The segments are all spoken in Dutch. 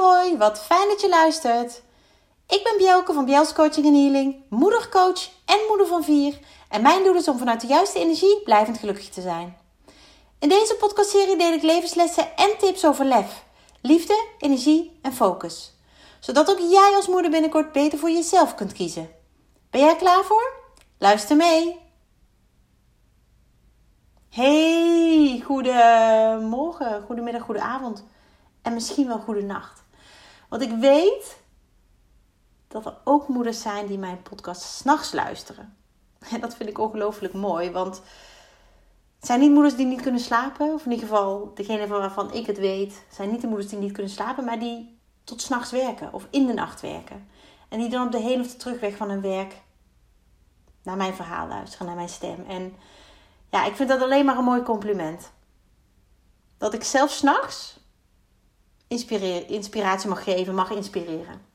hoi, wat fijn dat je luistert. Ik ben Bjelke van Bjels Coaching en Healing, moedercoach en moeder van vier. En mijn doel is om vanuit de juiste energie blijvend gelukkig te zijn. In deze podcastserie deel ik levenslessen en tips over lef, liefde, energie en focus. Zodat ook jij als moeder binnenkort beter voor jezelf kunt kiezen. Ben jij klaar voor? Luister mee! Hey, goedemorgen, goedemiddag, goedenavond en misschien wel goede nacht. Want ik weet dat er ook moeders zijn die mijn podcast s'nachts luisteren. En dat vind ik ongelooflijk mooi, want het zijn niet moeders die niet kunnen slapen. Of in ieder geval, degene waarvan ik het weet, zijn niet de moeders die niet kunnen slapen, maar die tot s'nachts werken of in de nacht werken. En die dan op de heen of de terugweg van hun werk naar mijn verhaal luisteren, naar mijn stem. En ja, ik vind dat alleen maar een mooi compliment. Dat ik zelf s'nachts inspiratie mag geven, mag inspireren.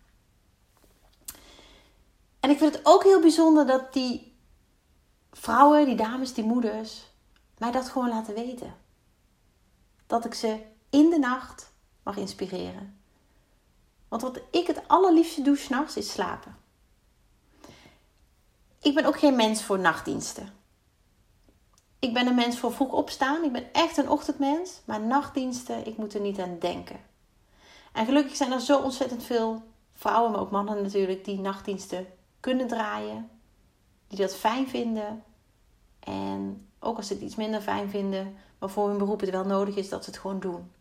En ik vind het ook heel bijzonder dat die vrouwen, die dames, die moeders, mij dat gewoon laten weten. Dat ik ze in de nacht mag inspireren. Want wat ik het allerliefste doe s'nachts is slapen. Ik ben ook geen mens voor nachtdiensten. Ik ben een mens voor vroeg opstaan. Ik ben echt een ochtendmens. Maar nachtdiensten, ik moet er niet aan denken. En gelukkig zijn er zo ontzettend veel vrouwen, maar ook mannen natuurlijk, die nachtdiensten kunnen draaien. Die dat fijn vinden. En ook als ze het iets minder fijn vinden, maar voor hun beroep het wel nodig is dat ze het gewoon doen.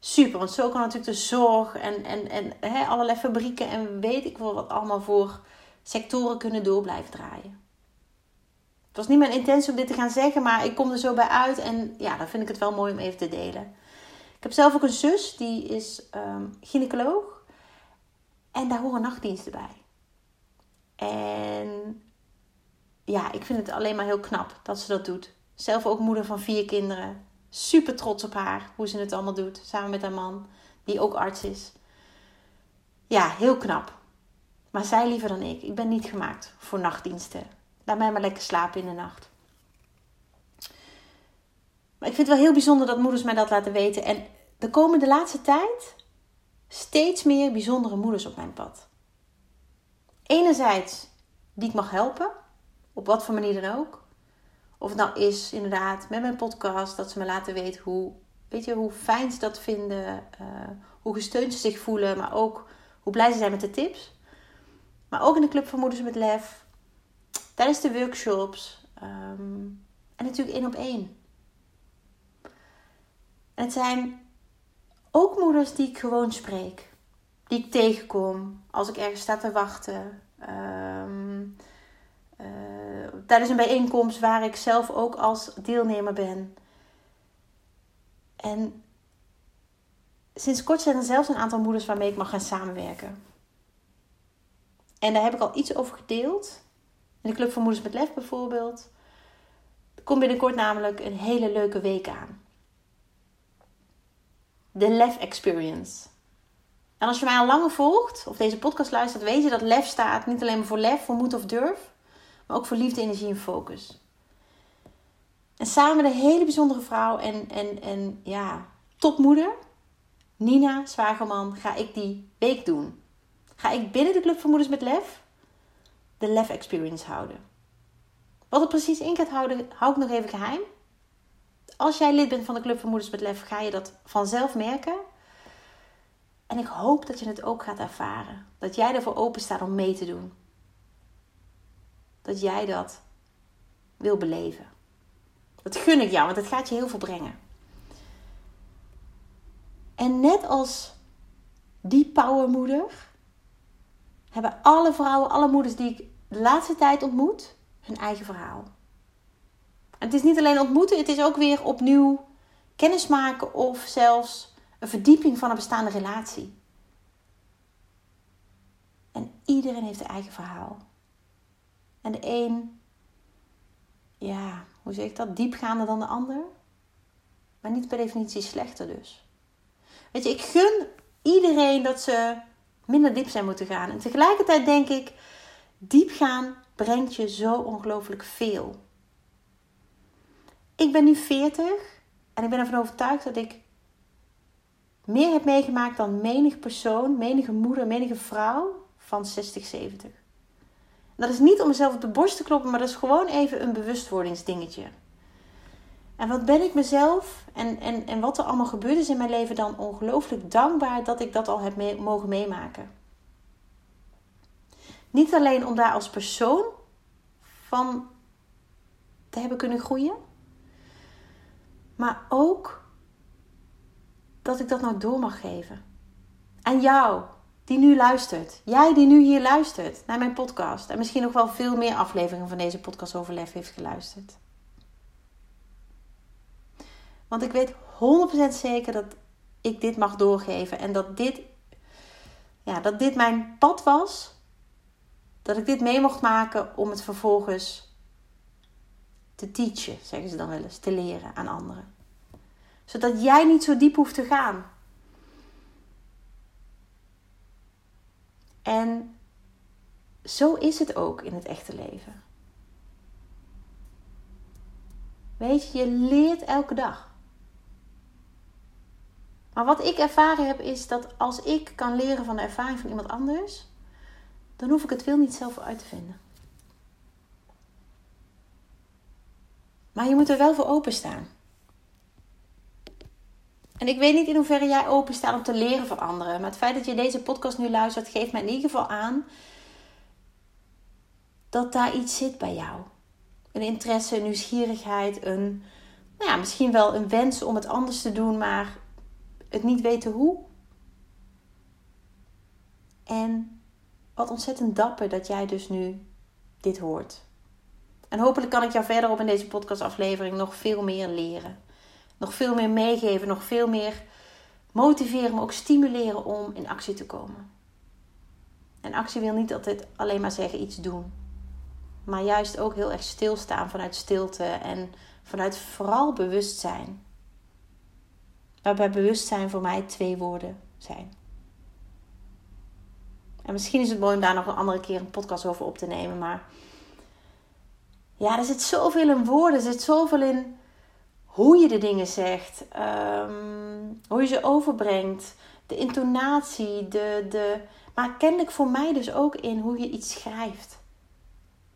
Super, want zo kan natuurlijk de zorg en, en, en allerlei fabrieken en weet ik wel wat allemaal voor sectoren kunnen door blijven draaien. Het was niet mijn intentie om dit te gaan zeggen, maar ik kom er zo bij uit en ja, dan vind ik het wel mooi om even te delen. Ik heb zelf ook een zus, die is um, gynaecoloog. En daar horen nachtdiensten bij. En ja, ik vind het alleen maar heel knap dat ze dat doet. Zelf ook moeder van vier kinderen. Super trots op haar, hoe ze het allemaal doet. Samen met haar man, die ook arts is. Ja, heel knap. Maar zij liever dan ik. Ik ben niet gemaakt voor nachtdiensten. Laat mij maar lekker slapen in de nacht. Maar ik vind het wel heel bijzonder dat moeders mij dat laten weten. En er komen de laatste tijd steeds meer bijzondere moeders op mijn pad. Enerzijds die ik mag helpen, op wat voor manier dan ook. Of het nou is inderdaad met mijn podcast, dat ze me laten weten hoe, weet je, hoe fijn ze dat vinden, uh, hoe gesteund ze zich voelen, maar ook hoe blij ze zijn met de tips. Maar ook in de Club van Moeders met Lef, tijdens de workshops um, en natuurlijk één op één. Het zijn ook moeders die ik gewoon spreek. Die ik tegenkom als ik ergens sta te wachten. Um, uh, tijdens een bijeenkomst waar ik zelf ook als deelnemer ben. En sinds kort zijn er zelfs een aantal moeders waarmee ik mag gaan samenwerken. En daar heb ik al iets over gedeeld. In de Club van Moeders met Lef bijvoorbeeld. Er komt binnenkort namelijk een hele leuke week aan de Lef Experience. En als je mij al langer volgt, of deze podcast luistert, weet je dat lef staat niet alleen maar voor lef, voor moed of durf, maar ook voor liefde, energie en focus. En samen een hele bijzondere vrouw en, en, en ja, topmoeder, Nina Zwagerman, ga ik die week doen. Ga ik binnen de Club van Moeders met Lef de Lef Experience houden. Wat het precies in gaat houden, hou ik nog even geheim. Als jij lid bent van de Club van Moeders met Lef, ga je dat vanzelf merken. En ik hoop dat je het ook gaat ervaren. Dat jij ervoor open staat om mee te doen. Dat jij dat wil beleven. Dat gun ik jou, want het gaat je heel veel brengen. En net als die powermoeder hebben alle vrouwen, alle moeders die ik de laatste tijd ontmoet, hun eigen verhaal. Het is niet alleen ontmoeten, het is ook weer opnieuw kennismaken of zelfs een verdieping van een bestaande relatie. En iedereen heeft zijn eigen verhaal. En de een, ja, hoe zeg ik dat, diepgaander dan de ander. Maar niet per definitie slechter dus. Weet je, ik gun iedereen dat ze minder diep zijn moeten gaan. En tegelijkertijd denk ik, diep gaan brengt je zo ongelooflijk veel. Ik ben nu 40 en ik ben ervan overtuigd dat ik meer heb meegemaakt dan menig persoon, menige moeder, menige vrouw van 60, 70. Dat is niet om mezelf op de borst te kloppen, maar dat is gewoon even een bewustwordingsdingetje. En wat ben ik mezelf en, en, en wat er allemaal gebeurd is in mijn leven dan ongelooflijk dankbaar dat ik dat al heb mogen meemaken. Niet alleen om daar als persoon van te hebben kunnen groeien, maar ook dat ik dat nou door mag geven. Aan jou, die nu luistert. Jij die nu hier luistert naar mijn podcast. En misschien nog wel veel meer afleveringen van deze podcast over lef heeft geluisterd. Want ik weet 100% zeker dat ik dit mag doorgeven. En dat dit, ja, dat dit mijn pad was. Dat ik dit mee mocht maken om het vervolgens te teachen, zeggen ze dan wel eens, te leren aan anderen. Zodat jij niet zo diep hoeft te gaan. En zo is het ook in het echte leven. Weet je, je leert elke dag. Maar wat ik ervaren heb is dat als ik kan leren van de ervaring van iemand anders, dan hoef ik het veel niet zelf uit te vinden. Maar je moet er wel voor openstaan. En ik weet niet in hoeverre jij open staat om te leren van anderen. Maar het feit dat je deze podcast nu luistert, geeft mij in ieder geval aan dat daar iets zit bij jou. Een interesse, een nieuwsgierigheid, een, nou ja, misschien wel een wens om het anders te doen, maar het niet weten hoe. En wat ontzettend dapper dat jij dus nu dit hoort. En hopelijk kan ik jou verderop in deze podcastaflevering nog veel meer leren nog veel meer meegeven, nog veel meer motiveren, maar ook stimuleren om in actie te komen. En actie wil niet altijd alleen maar zeggen iets doen, maar juist ook heel erg stilstaan vanuit stilte en vanuit vooral bewustzijn. Waarbij bewustzijn voor mij twee woorden zijn. En misschien is het mooi om daar nog een andere keer een podcast over op te nemen, maar ja, er zit zoveel in woorden, er zit zoveel in hoe je de dingen zegt, ehm, hoe je ze overbrengt, de intonatie, de, de, maar kennelijk voor mij dus ook in hoe je iets schrijft.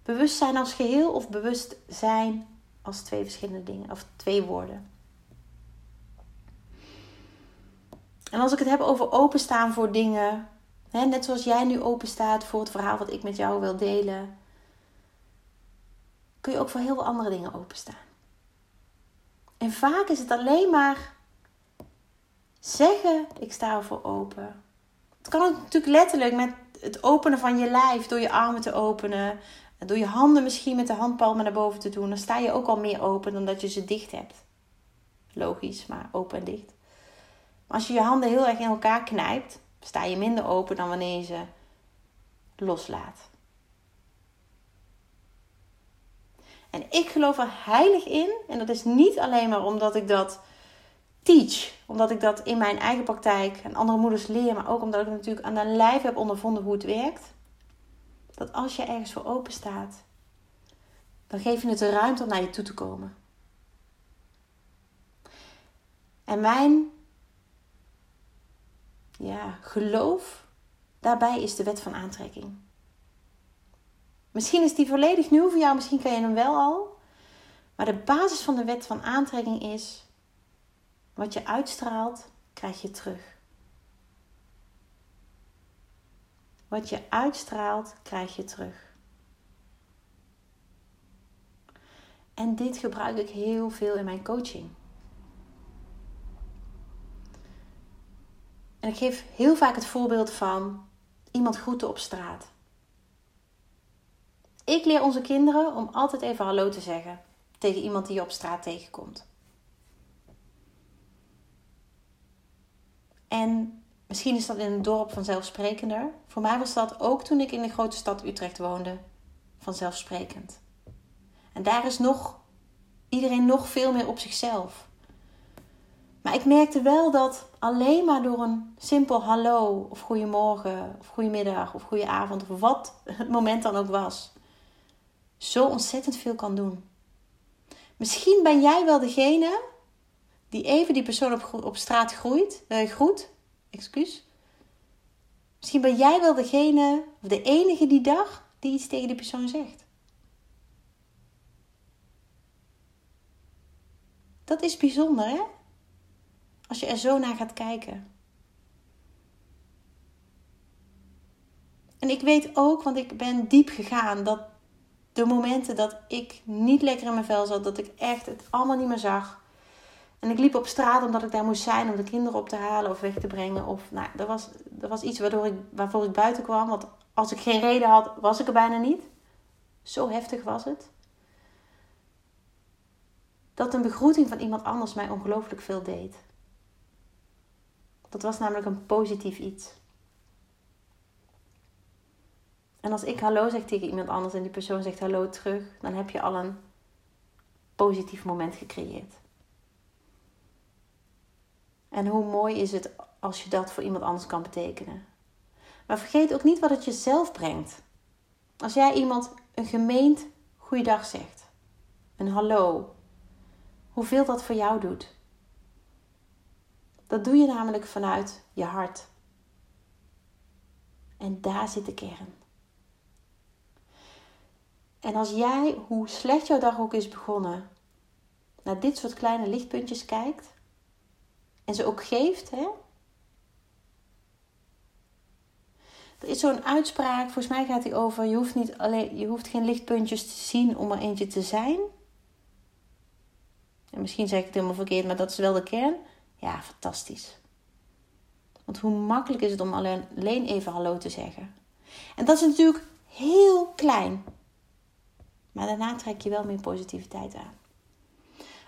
Bewustzijn als geheel of bewustzijn als twee verschillende dingen of twee woorden. En als ik het heb over openstaan voor dingen, hè, net zoals jij nu openstaat voor het verhaal wat ik met jou wil delen, kun je ook voor heel veel andere dingen openstaan. En vaak is het alleen maar zeggen: Ik sta ervoor open. Het kan natuurlijk letterlijk met het openen van je lijf, door je armen te openen, door je handen misschien met de handpalmen naar boven te doen. Dan sta je ook al meer open dan dat je ze dicht hebt. Logisch, maar open en dicht. Maar als je je handen heel erg in elkaar knijpt, sta je minder open dan wanneer je ze loslaat. En ik geloof er heilig in. En dat is niet alleen maar omdat ik dat teach. Omdat ik dat in mijn eigen praktijk en andere moeders leer. Maar ook omdat ik natuurlijk aan de lijf heb ondervonden hoe het werkt. Dat als je ergens voor open staat, dan geef je het de ruimte om naar je toe te komen. En mijn ja, geloof daarbij is de wet van aantrekking. Misschien is die volledig nieuw voor jou, misschien ken je hem wel al. Maar de basis van de wet van aantrekking is: wat je uitstraalt, krijg je terug. Wat je uitstraalt, krijg je terug. En dit gebruik ik heel veel in mijn coaching. En ik geef heel vaak het voorbeeld van iemand groeten op straat. Ik leer onze kinderen om altijd even hallo te zeggen tegen iemand die je op straat tegenkomt. En misschien is dat in een dorp vanzelfsprekender. Voor mij was dat ook toen ik in de grote stad Utrecht woonde vanzelfsprekend. En daar is nog iedereen nog veel meer op zichzelf. Maar ik merkte wel dat alleen maar door een simpel hallo of goedemorgen of goedemiddag of goedenavond of wat het moment dan ook was, zo ontzettend veel kan doen. Misschien ben jij wel degene die even die persoon op, op straat groeit, uh, groet. Excuus. Misschien ben jij wel degene, of de enige die dag, die iets tegen die persoon zegt. Dat is bijzonder, hè? Als je er zo naar gaat kijken. En ik weet ook, want ik ben diep gegaan, dat de momenten dat ik niet lekker in mijn vel zat, dat ik echt het allemaal niet meer zag. En ik liep op straat omdat ik daar moest zijn om de kinderen op te halen of weg te brengen. Of, nou, dat, was, dat was iets waardoor ik, waarvoor ik buiten kwam. Want als ik geen reden had, was ik er bijna niet. Zo heftig was het. Dat een begroeting van iemand anders mij ongelooflijk veel deed. Dat was namelijk een positief iets. En als ik hallo zeg tegen iemand anders en die persoon zegt hallo terug, dan heb je al een positief moment gecreëerd. En hoe mooi is het als je dat voor iemand anders kan betekenen. Maar vergeet ook niet wat het jezelf brengt. Als jij iemand een gemeend goeiedag zegt, een hallo, hoeveel dat voor jou doet. Dat doe je namelijk vanuit je hart. En daar zit de kern. En als jij, hoe slecht jouw dag ook is begonnen, naar dit soort kleine lichtpuntjes kijkt en ze ook geeft, hè? Er is zo'n uitspraak, volgens mij gaat die over: je hoeft, niet alleen, je hoeft geen lichtpuntjes te zien om er eentje te zijn. En misschien zeg ik het helemaal verkeerd, maar dat is wel de kern. Ja, fantastisch. Want hoe makkelijk is het om alleen, alleen even hallo te zeggen? En dat is natuurlijk heel klein. Maar daarna trek je wel meer positiviteit aan.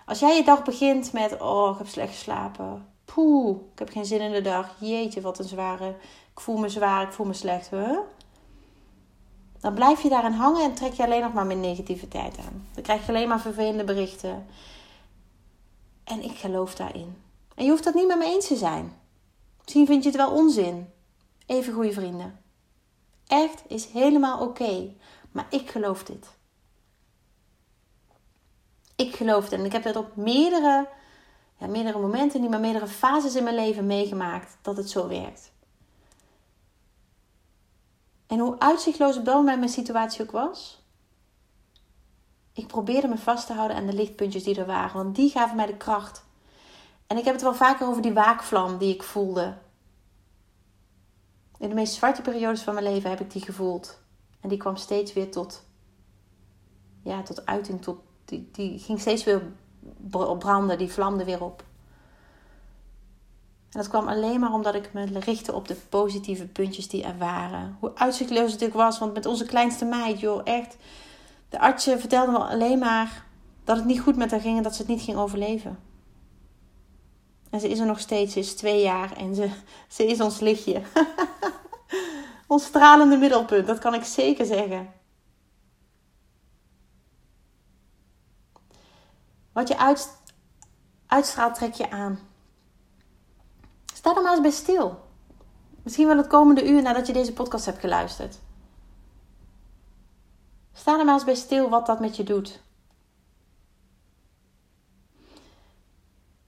Als jij je dag begint met: Oh, ik heb slecht geslapen. Poeh, ik heb geen zin in de dag. Jeetje, wat een zware. Ik voel me zwaar, ik voel me slecht. Dan blijf je daarin hangen en trek je alleen nog maar meer negativiteit aan. Dan krijg je alleen maar vervelende berichten. En ik geloof daarin. En je hoeft dat niet met me eens te zijn. Misschien vind je het wel onzin. Even goede vrienden. Echt is helemaal oké. Maar ik geloof dit. Ik geloof. En ik heb dat op meerdere, ja, meerdere momenten, niet maar meerdere fases in mijn leven meegemaakt dat het zo werkt. En hoe uitzichtloos op dat mijn situatie ook was, ik probeerde me vast te houden aan de lichtpuntjes die er waren, want die gaven mij de kracht. En ik heb het wel vaker over die waakvlam die ik voelde. In de meest zwarte periodes van mijn leven heb ik die gevoeld. En die kwam steeds weer tot, ja, tot uiting, tot, die, die ging steeds weer branden, die vlamde weer op. En dat kwam alleen maar omdat ik me richtte op de positieve puntjes die er waren. Hoe uitzichtloos het ook was, want met onze kleinste meid, joh, echt. De artsen vertelden me alleen maar dat het niet goed met haar ging en dat ze het niet ging overleven. En ze is er nog steeds, ze is twee jaar en ze, ze is ons lichtje. ons stralende middelpunt, dat kan ik zeker zeggen. Wat je uit, uitstraalt, trek je aan. Sta er maar eens bij stil. Misschien wel het komende uur nadat je deze podcast hebt geluisterd. Sta er maar eens bij stil wat dat met je doet.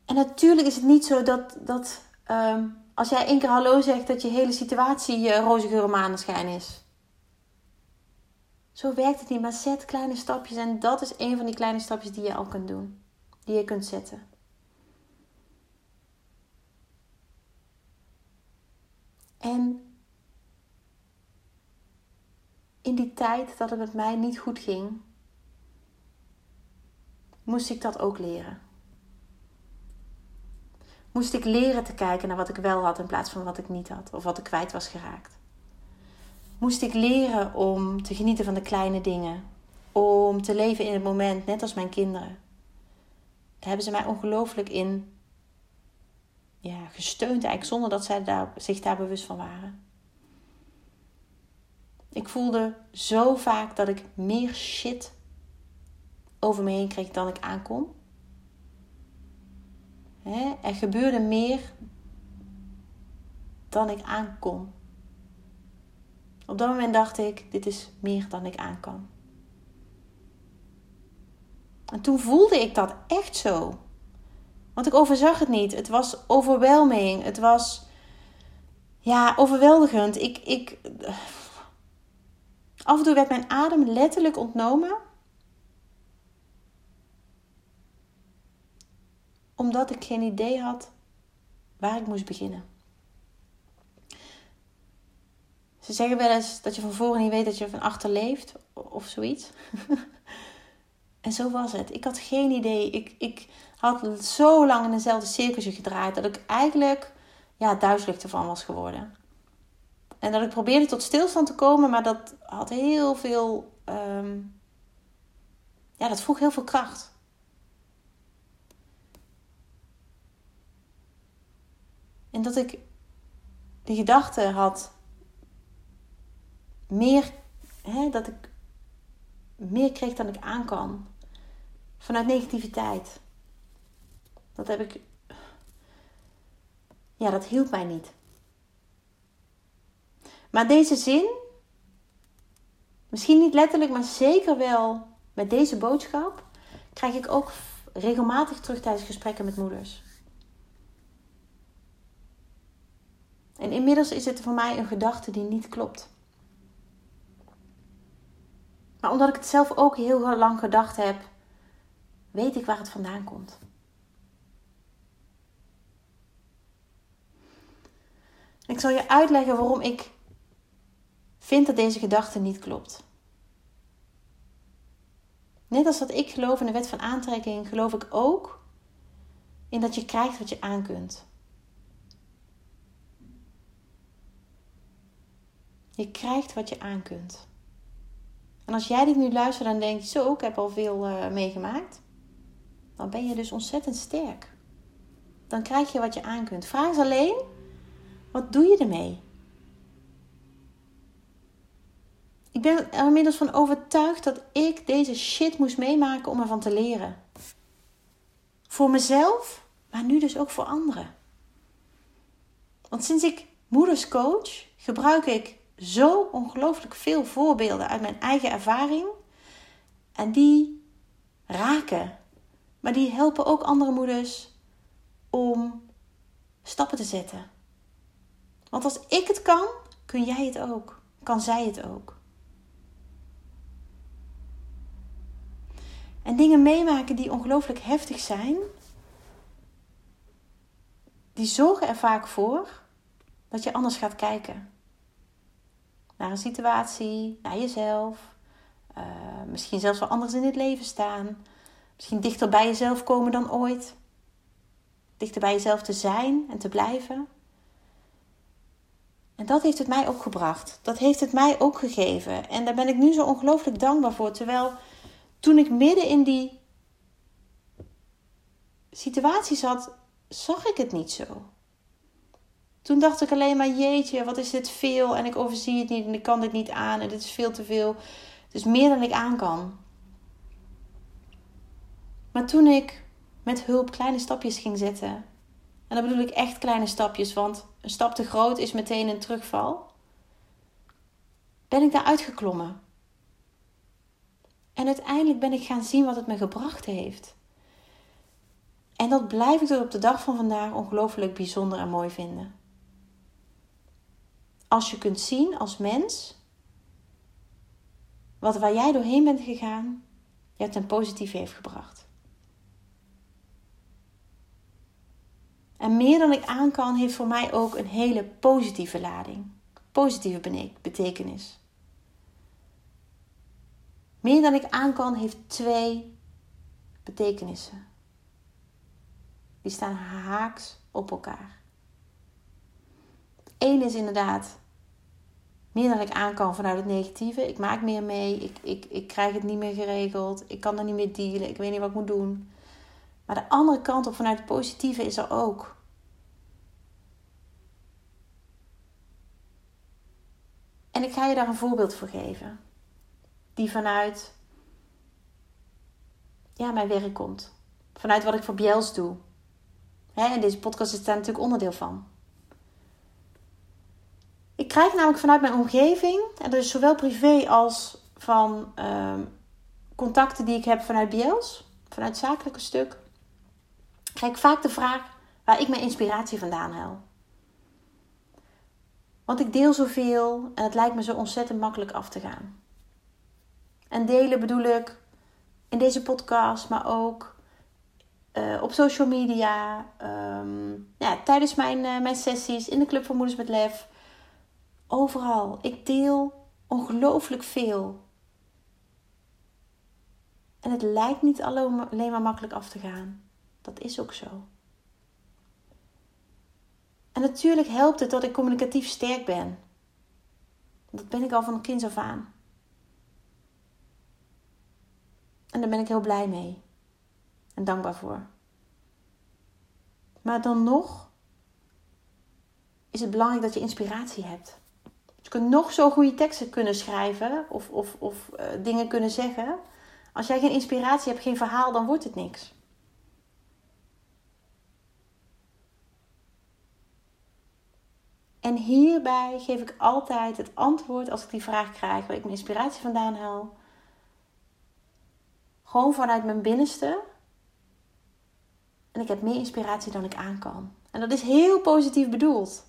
En natuurlijk is het niet zo dat, dat um, als jij één keer hallo zegt, dat je hele situatie uh, roze geur maneschijn is. Zo werkt het niet, maar zet kleine stapjes en dat is een van die kleine stapjes die je al kunt doen. Die je kunt zetten. En in die tijd dat het met mij niet goed ging, moest ik dat ook leren. Moest ik leren te kijken naar wat ik wel had in plaats van wat ik niet had of wat ik kwijt was geraakt moest ik leren om te genieten van de kleine dingen. Om te leven in het moment, net als mijn kinderen. Daar hebben ze mij ongelooflijk in ja, gesteund, eigenlijk zonder dat zij daar, zich daar bewust van waren. Ik voelde zo vaak dat ik meer shit over me heen kreeg dan ik aankon. er gebeurde meer dan ik aankon. Op dat moment dacht ik: dit is meer dan ik aan kan. En toen voelde ik dat echt zo. Want ik overzag het niet. Het was overwhelming. Het was ja, overweldigend. Ik, ik, af en toe werd mijn adem letterlijk ontnomen. Omdat ik geen idee had waar ik moest beginnen. Ze zeggen wel eens dat je van voren niet weet dat je van achter leeft of zoiets. en zo was het. Ik had geen idee. Ik, ik had zo lang in dezelfde circusje gedraaid dat ik eigenlijk ja, duizelig ervan was geworden. En dat ik probeerde tot stilstand te komen, maar dat had heel veel. Ehm, ja, dat vroeg heel veel kracht. En dat ik de gedachte had meer, hè, dat ik meer kreeg dan ik aan kan. Vanuit negativiteit. Dat heb ik. Ja, dat hielp mij niet. Maar deze zin, misschien niet letterlijk, maar zeker wel met deze boodschap, krijg ik ook regelmatig terug tijdens gesprekken met moeders. En inmiddels is het voor mij een gedachte die niet klopt. Maar omdat ik het zelf ook heel lang gedacht heb, weet ik waar het vandaan komt. Ik zal je uitleggen waarom ik vind dat deze gedachte niet klopt. Net als dat ik geloof in de wet van aantrekking, geloof ik ook in dat je krijgt wat je aan kunt. Je krijgt wat je aan kunt. En als jij dit nu luistert en denkt, zo, ik heb al veel uh, meegemaakt, dan ben je dus ontzettend sterk. Dan krijg je wat je aan kunt. Vraag eens alleen, wat doe je ermee? Ik ben er inmiddels van overtuigd dat ik deze shit moest meemaken om ervan te leren. Voor mezelf, maar nu dus ook voor anderen. Want sinds ik moeders coach, gebruik ik zo ongelooflijk veel voorbeelden uit mijn eigen ervaring. En die raken. Maar die helpen ook andere moeders om stappen te zetten. Want als ik het kan, kun jij het ook. Kan zij het ook. En dingen meemaken die ongelooflijk heftig zijn, die zorgen er vaak voor dat je anders gaat kijken. Naar een situatie, naar jezelf. Uh, misschien zelfs wel anders in het leven staan. Misschien dichter bij jezelf komen dan ooit. Dichter bij jezelf te zijn en te blijven. En dat heeft het mij ook gebracht. Dat heeft het mij ook gegeven. En daar ben ik nu zo ongelooflijk dankbaar voor. Terwijl toen ik midden in die situatie zat, zag ik het niet zo. Toen dacht ik alleen maar, jeetje, wat is dit veel en ik overzie het niet en ik kan dit niet aan en dit is veel te veel. Het is meer dan ik aan kan. Maar toen ik met hulp kleine stapjes ging zetten, en dan bedoel ik echt kleine stapjes, want een stap te groot is meteen een terugval, ben ik daar uitgeklommen. En uiteindelijk ben ik gaan zien wat het me gebracht heeft. En dat blijf ik tot op de dag van vandaag ongelooflijk bijzonder en mooi vinden. Als je kunt zien als mens wat waar jij doorheen bent gegaan, je ten positief heeft gebracht. En meer dan ik aan kan, heeft voor mij ook een hele positieve lading. Positieve betekenis. Meer dan ik aan kan, heeft twee betekenissen. Die staan haaks op elkaar. Eén is inderdaad meer dan ik aan kan vanuit het negatieve. Ik maak meer mee. Ik, ik, ik krijg het niet meer geregeld. Ik kan er niet meer dealen. Ik weet niet wat ik moet doen. Maar de andere kant op vanuit het positieve is er ook. En ik ga je daar een voorbeeld voor geven. Die vanuit ja, mijn werk komt. Vanuit wat ik voor Biels doe. En deze podcast is daar natuurlijk onderdeel van. Ik krijg namelijk vanuit mijn omgeving, en dat is zowel privé als van ehm, contacten die ik heb vanuit Biels, vanuit het zakelijke stuk, krijg ik vaak de vraag waar ik mijn inspiratie vandaan haal. Want ik deel zoveel en het lijkt me zo ontzettend makkelijk af te gaan. En delen bedoel ik in deze podcast, maar ook uh, op social media, um, ja, tijdens mijn, uh, mijn sessies in de Club van Moeders met Lef. Overal. Ik deel ongelooflijk veel. En het lijkt niet alleen maar makkelijk af te gaan. Dat is ook zo. En natuurlijk helpt het dat ik communicatief sterk ben. Dat ben ik al van kind af aan. En daar ben ik heel blij mee. En dankbaar voor. Maar dan nog is het belangrijk dat je inspiratie hebt. Je kunt nog zo goede teksten kunnen schrijven of, of, of uh, dingen kunnen zeggen. Als jij geen inspiratie hebt, geen verhaal, dan wordt het niks. En hierbij geef ik altijd het antwoord als ik die vraag krijg waar ik mijn inspiratie vandaan haal. Gewoon vanuit mijn binnenste. En ik heb meer inspiratie dan ik aan kan. En dat is heel positief bedoeld.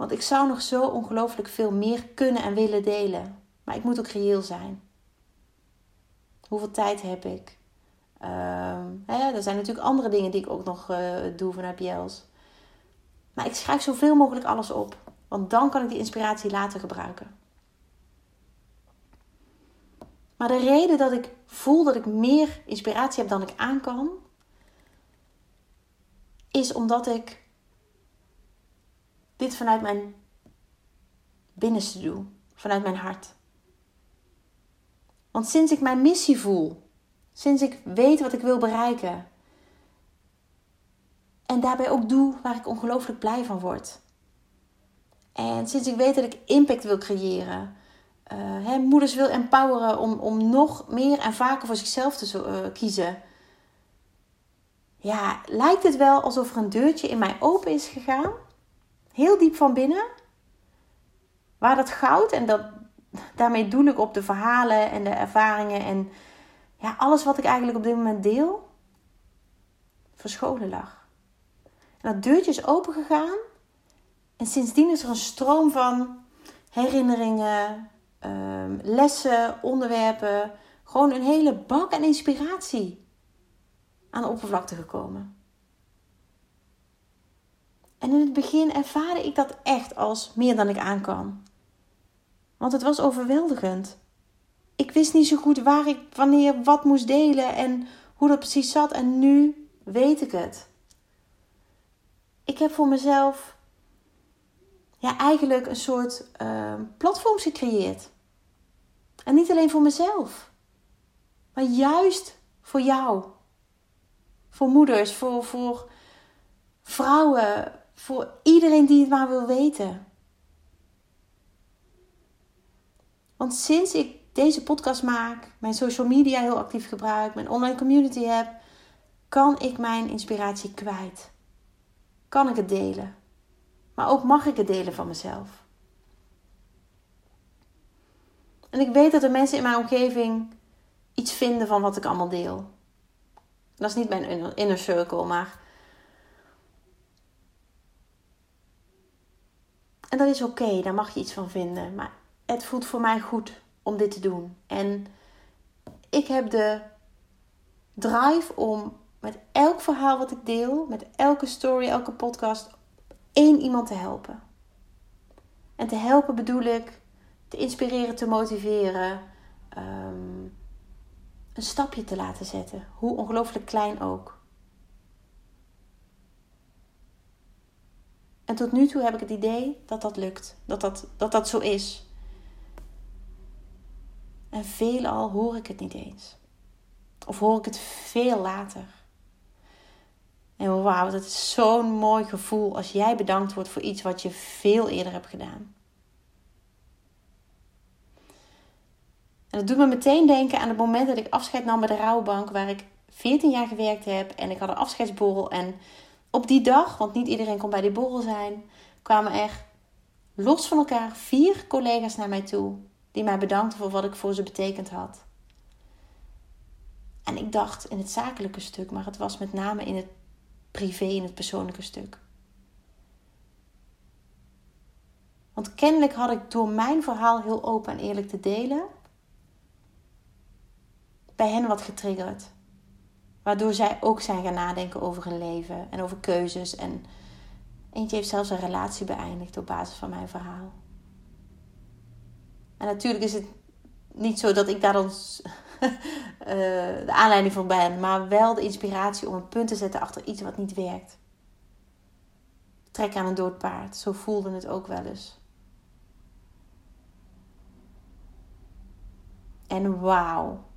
Want ik zou nog zo ongelooflijk veel meer kunnen en willen delen. Maar ik moet ook reëel zijn. Hoeveel tijd heb ik? Hè, er zijn natuurlijk andere dingen die ik ook nog uh, doe vanuit Jels. Maar ik schrijf zoveel mogelijk alles op. Want dan kan ik die inspiratie later gebruiken. Maar de reden dat ik voel dat ik meer inspiratie heb dan ik aan kan, is omdat ik dit vanuit mijn binnenste doe, vanuit mijn hart. Want sinds ik mijn missie voel, sinds ik weet wat ik wil bereiken en daarbij ook doe waar ik ongelooflijk blij van word. En sinds ik weet dat ik impact wil creëren, uh, moeders wil empoweren om, om nog meer en vaker voor zichzelf te uh, kiezen. Ja, lijkt het wel alsof er een deurtje in mij open is gegaan. Heel diep van binnen. Waar dat goud, en dat, daarmee doel ik op de verhalen en de ervaringen en ja, alles wat ik eigenlijk op dit moment deel, verscholen lag. En dat deurtje is open gegaan. En sindsdien is er een stroom van herinneringen, um, lessen, onderwerpen. Gewoon een hele bak aan inspiratie aan de oppervlakte gekomen. En in het begin ervaarde ik dat echt als meer dan ik aan kan. Want het was overweldigend. Ik wist niet zo goed waar ik wanneer wat moest delen en hoe dat precies zat. En nu weet ik het. Ik heb voor mezelf ja, eigenlijk een soort uh, platform gecreëerd. En niet alleen voor mezelf, maar juist voor jou. Voor moeders, voor, voor vrouwen, voor iedereen die het maar wil weten. Want sinds ik deze podcast maak, mijn social media heel actief gebruik, mijn online community heb, kan ik mijn inspiratie kwijt. Kan ik het delen. Maar ook mag ik het delen van mezelf. En ik weet dat er mensen in mijn omgeving iets vinden van wat ik allemaal deel. Dat is niet mijn inner circle, maar. En dat is oké, daar mag je iets van vinden. Maar het voelt voor mij goed om dit te doen. En ik heb de drive om met elk verhaal wat ik deel, met elke story, elke podcast, één iemand te helpen. En te helpen bedoel ik te inspireren, te motiveren, um, een stapje te laten zetten, hoe ongelooflijk klein ook. En tot nu toe heb ik het idee dat dat lukt, dat dat, dat, dat zo is. En veelal hoor ik het niet eens. Of hoor ik het veel later. En wauw, dat is zo'n mooi gevoel als jij bedankt wordt voor iets wat je veel eerder hebt gedaan. En dat doet me meteen denken aan het moment dat ik afscheid nam bij de rouwbank, waar ik 14 jaar gewerkt heb en ik had een afscheidsborrel. En op die dag, want niet iedereen kon bij die borrel zijn, kwamen er los van elkaar vier collega's naar mij toe die mij bedankten voor wat ik voor ze betekend had. En ik dacht in het zakelijke stuk, maar het was met name in het privé, in het persoonlijke stuk. Want kennelijk had ik door mijn verhaal heel open en eerlijk te delen, bij hen wat getriggerd. Waardoor zij ook zijn gaan nadenken over hun leven en over keuzes. En eentje heeft zelfs een relatie beëindigd op basis van mijn verhaal. En natuurlijk is het niet zo dat ik daar dan eh, de aanleiding van ben, maar wel de inspiratie om een punt te zetten achter iets wat niet werkt. Trek aan een dood paard, zo voelde het ook wel eens. En wauw.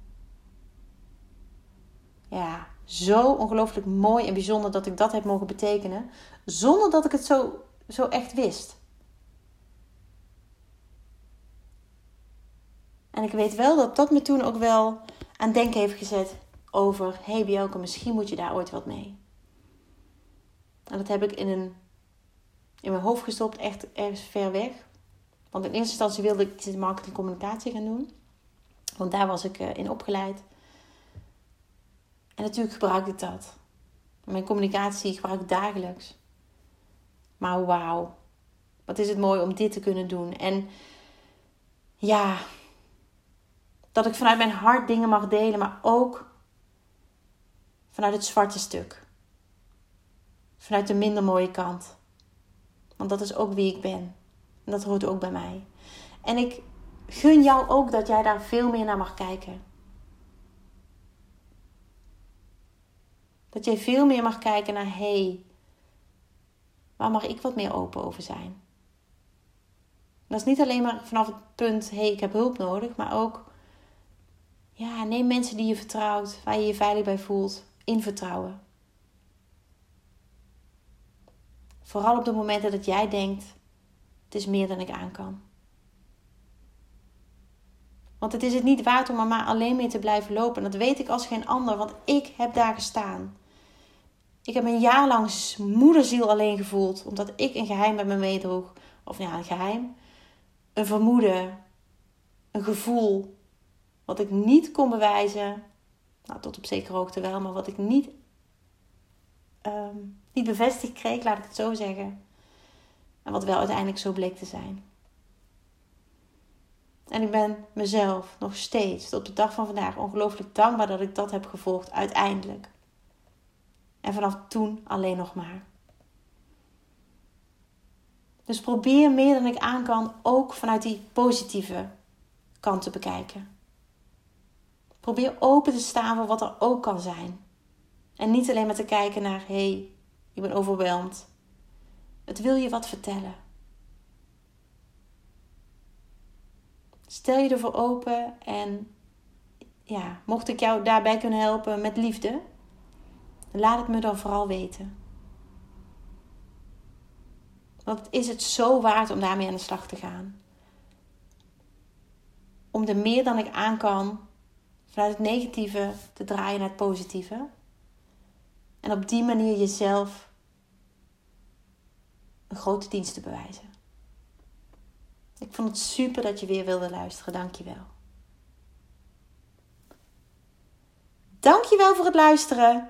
Ja, zo ongelooflijk mooi en bijzonder dat ik dat heb mogen betekenen, zonder dat ik het zo, zo echt wist. En ik weet wel dat dat me toen ook wel aan denken heeft gezet over: hé hey Bielke, misschien moet je daar ooit wat mee. En dat heb ik in, een, in mijn hoofd gestopt, echt ergens ver weg. Want in eerste instantie wilde ik marketing communicatie gaan doen. Want daar was ik eh, in opgeleid. En natuurlijk gebruik ik dat. Mijn communicatie gebruik ik dagelijks. Maar wauw, wat is het mooi om dit te kunnen doen. En ja, dat ik vanuit mijn hart dingen mag delen, maar ook vanuit het zwarte stuk. Vanuit de minder mooie kant. Want dat is ook wie ik ben. En dat hoort ook bij mij. En ik gun jou ook dat jij daar veel meer naar mag kijken. Dat jij veel meer mag kijken naar, hé, hey, waar mag ik wat meer open over zijn? dat is niet alleen maar vanaf het punt, hé, hey, ik heb hulp nodig, maar ook, ja, neem mensen die je vertrouwt, waar je je veilig bij voelt, in vertrouwen. Vooral op de momenten dat jij denkt, het is meer dan ik aan kan. Want het is het niet waard om er maar alleen mee te blijven lopen. Dat weet ik als geen ander, want ik heb daar gestaan. Ik heb een jaar lang moederziel alleen gevoeld, omdat ik een geheim met me meedroeg. Of ja, een geheim. Een vermoeden. Een gevoel. Wat ik niet kon bewijzen. Nou, tot op zekere hoogte wel, maar wat ik niet, ehm, niet bevestigd kreeg, laat ik het zo zeggen. En wat wel uiteindelijk zo bleek te zijn. En ik ben mezelf nog steeds tot de dag van vandaag ongelooflijk dankbaar dat ik dat heb gevolgd uiteindelijk. En vanaf toen alleen nog maar. Dus probeer meer dan ik aan kan ook vanuit die positieve kant te bekijken. Probeer open te staan voor wat er ook kan zijn. En niet alleen maar te kijken naar, hé, hey, ik ben overweldigd. Het wil je wat vertellen. Stel je ervoor open en ja, mocht ik jou daarbij kunnen helpen met liefde, laat het me dan vooral weten. Want is het zo waard om daarmee aan de slag te gaan? Om er meer dan ik aan kan vanuit het negatieve te draaien naar het positieve. En op die manier jezelf een grote dienst te bewijzen. Ik vond het super dat je weer wilde luisteren. Dankjewel. Dankjewel voor het luisteren.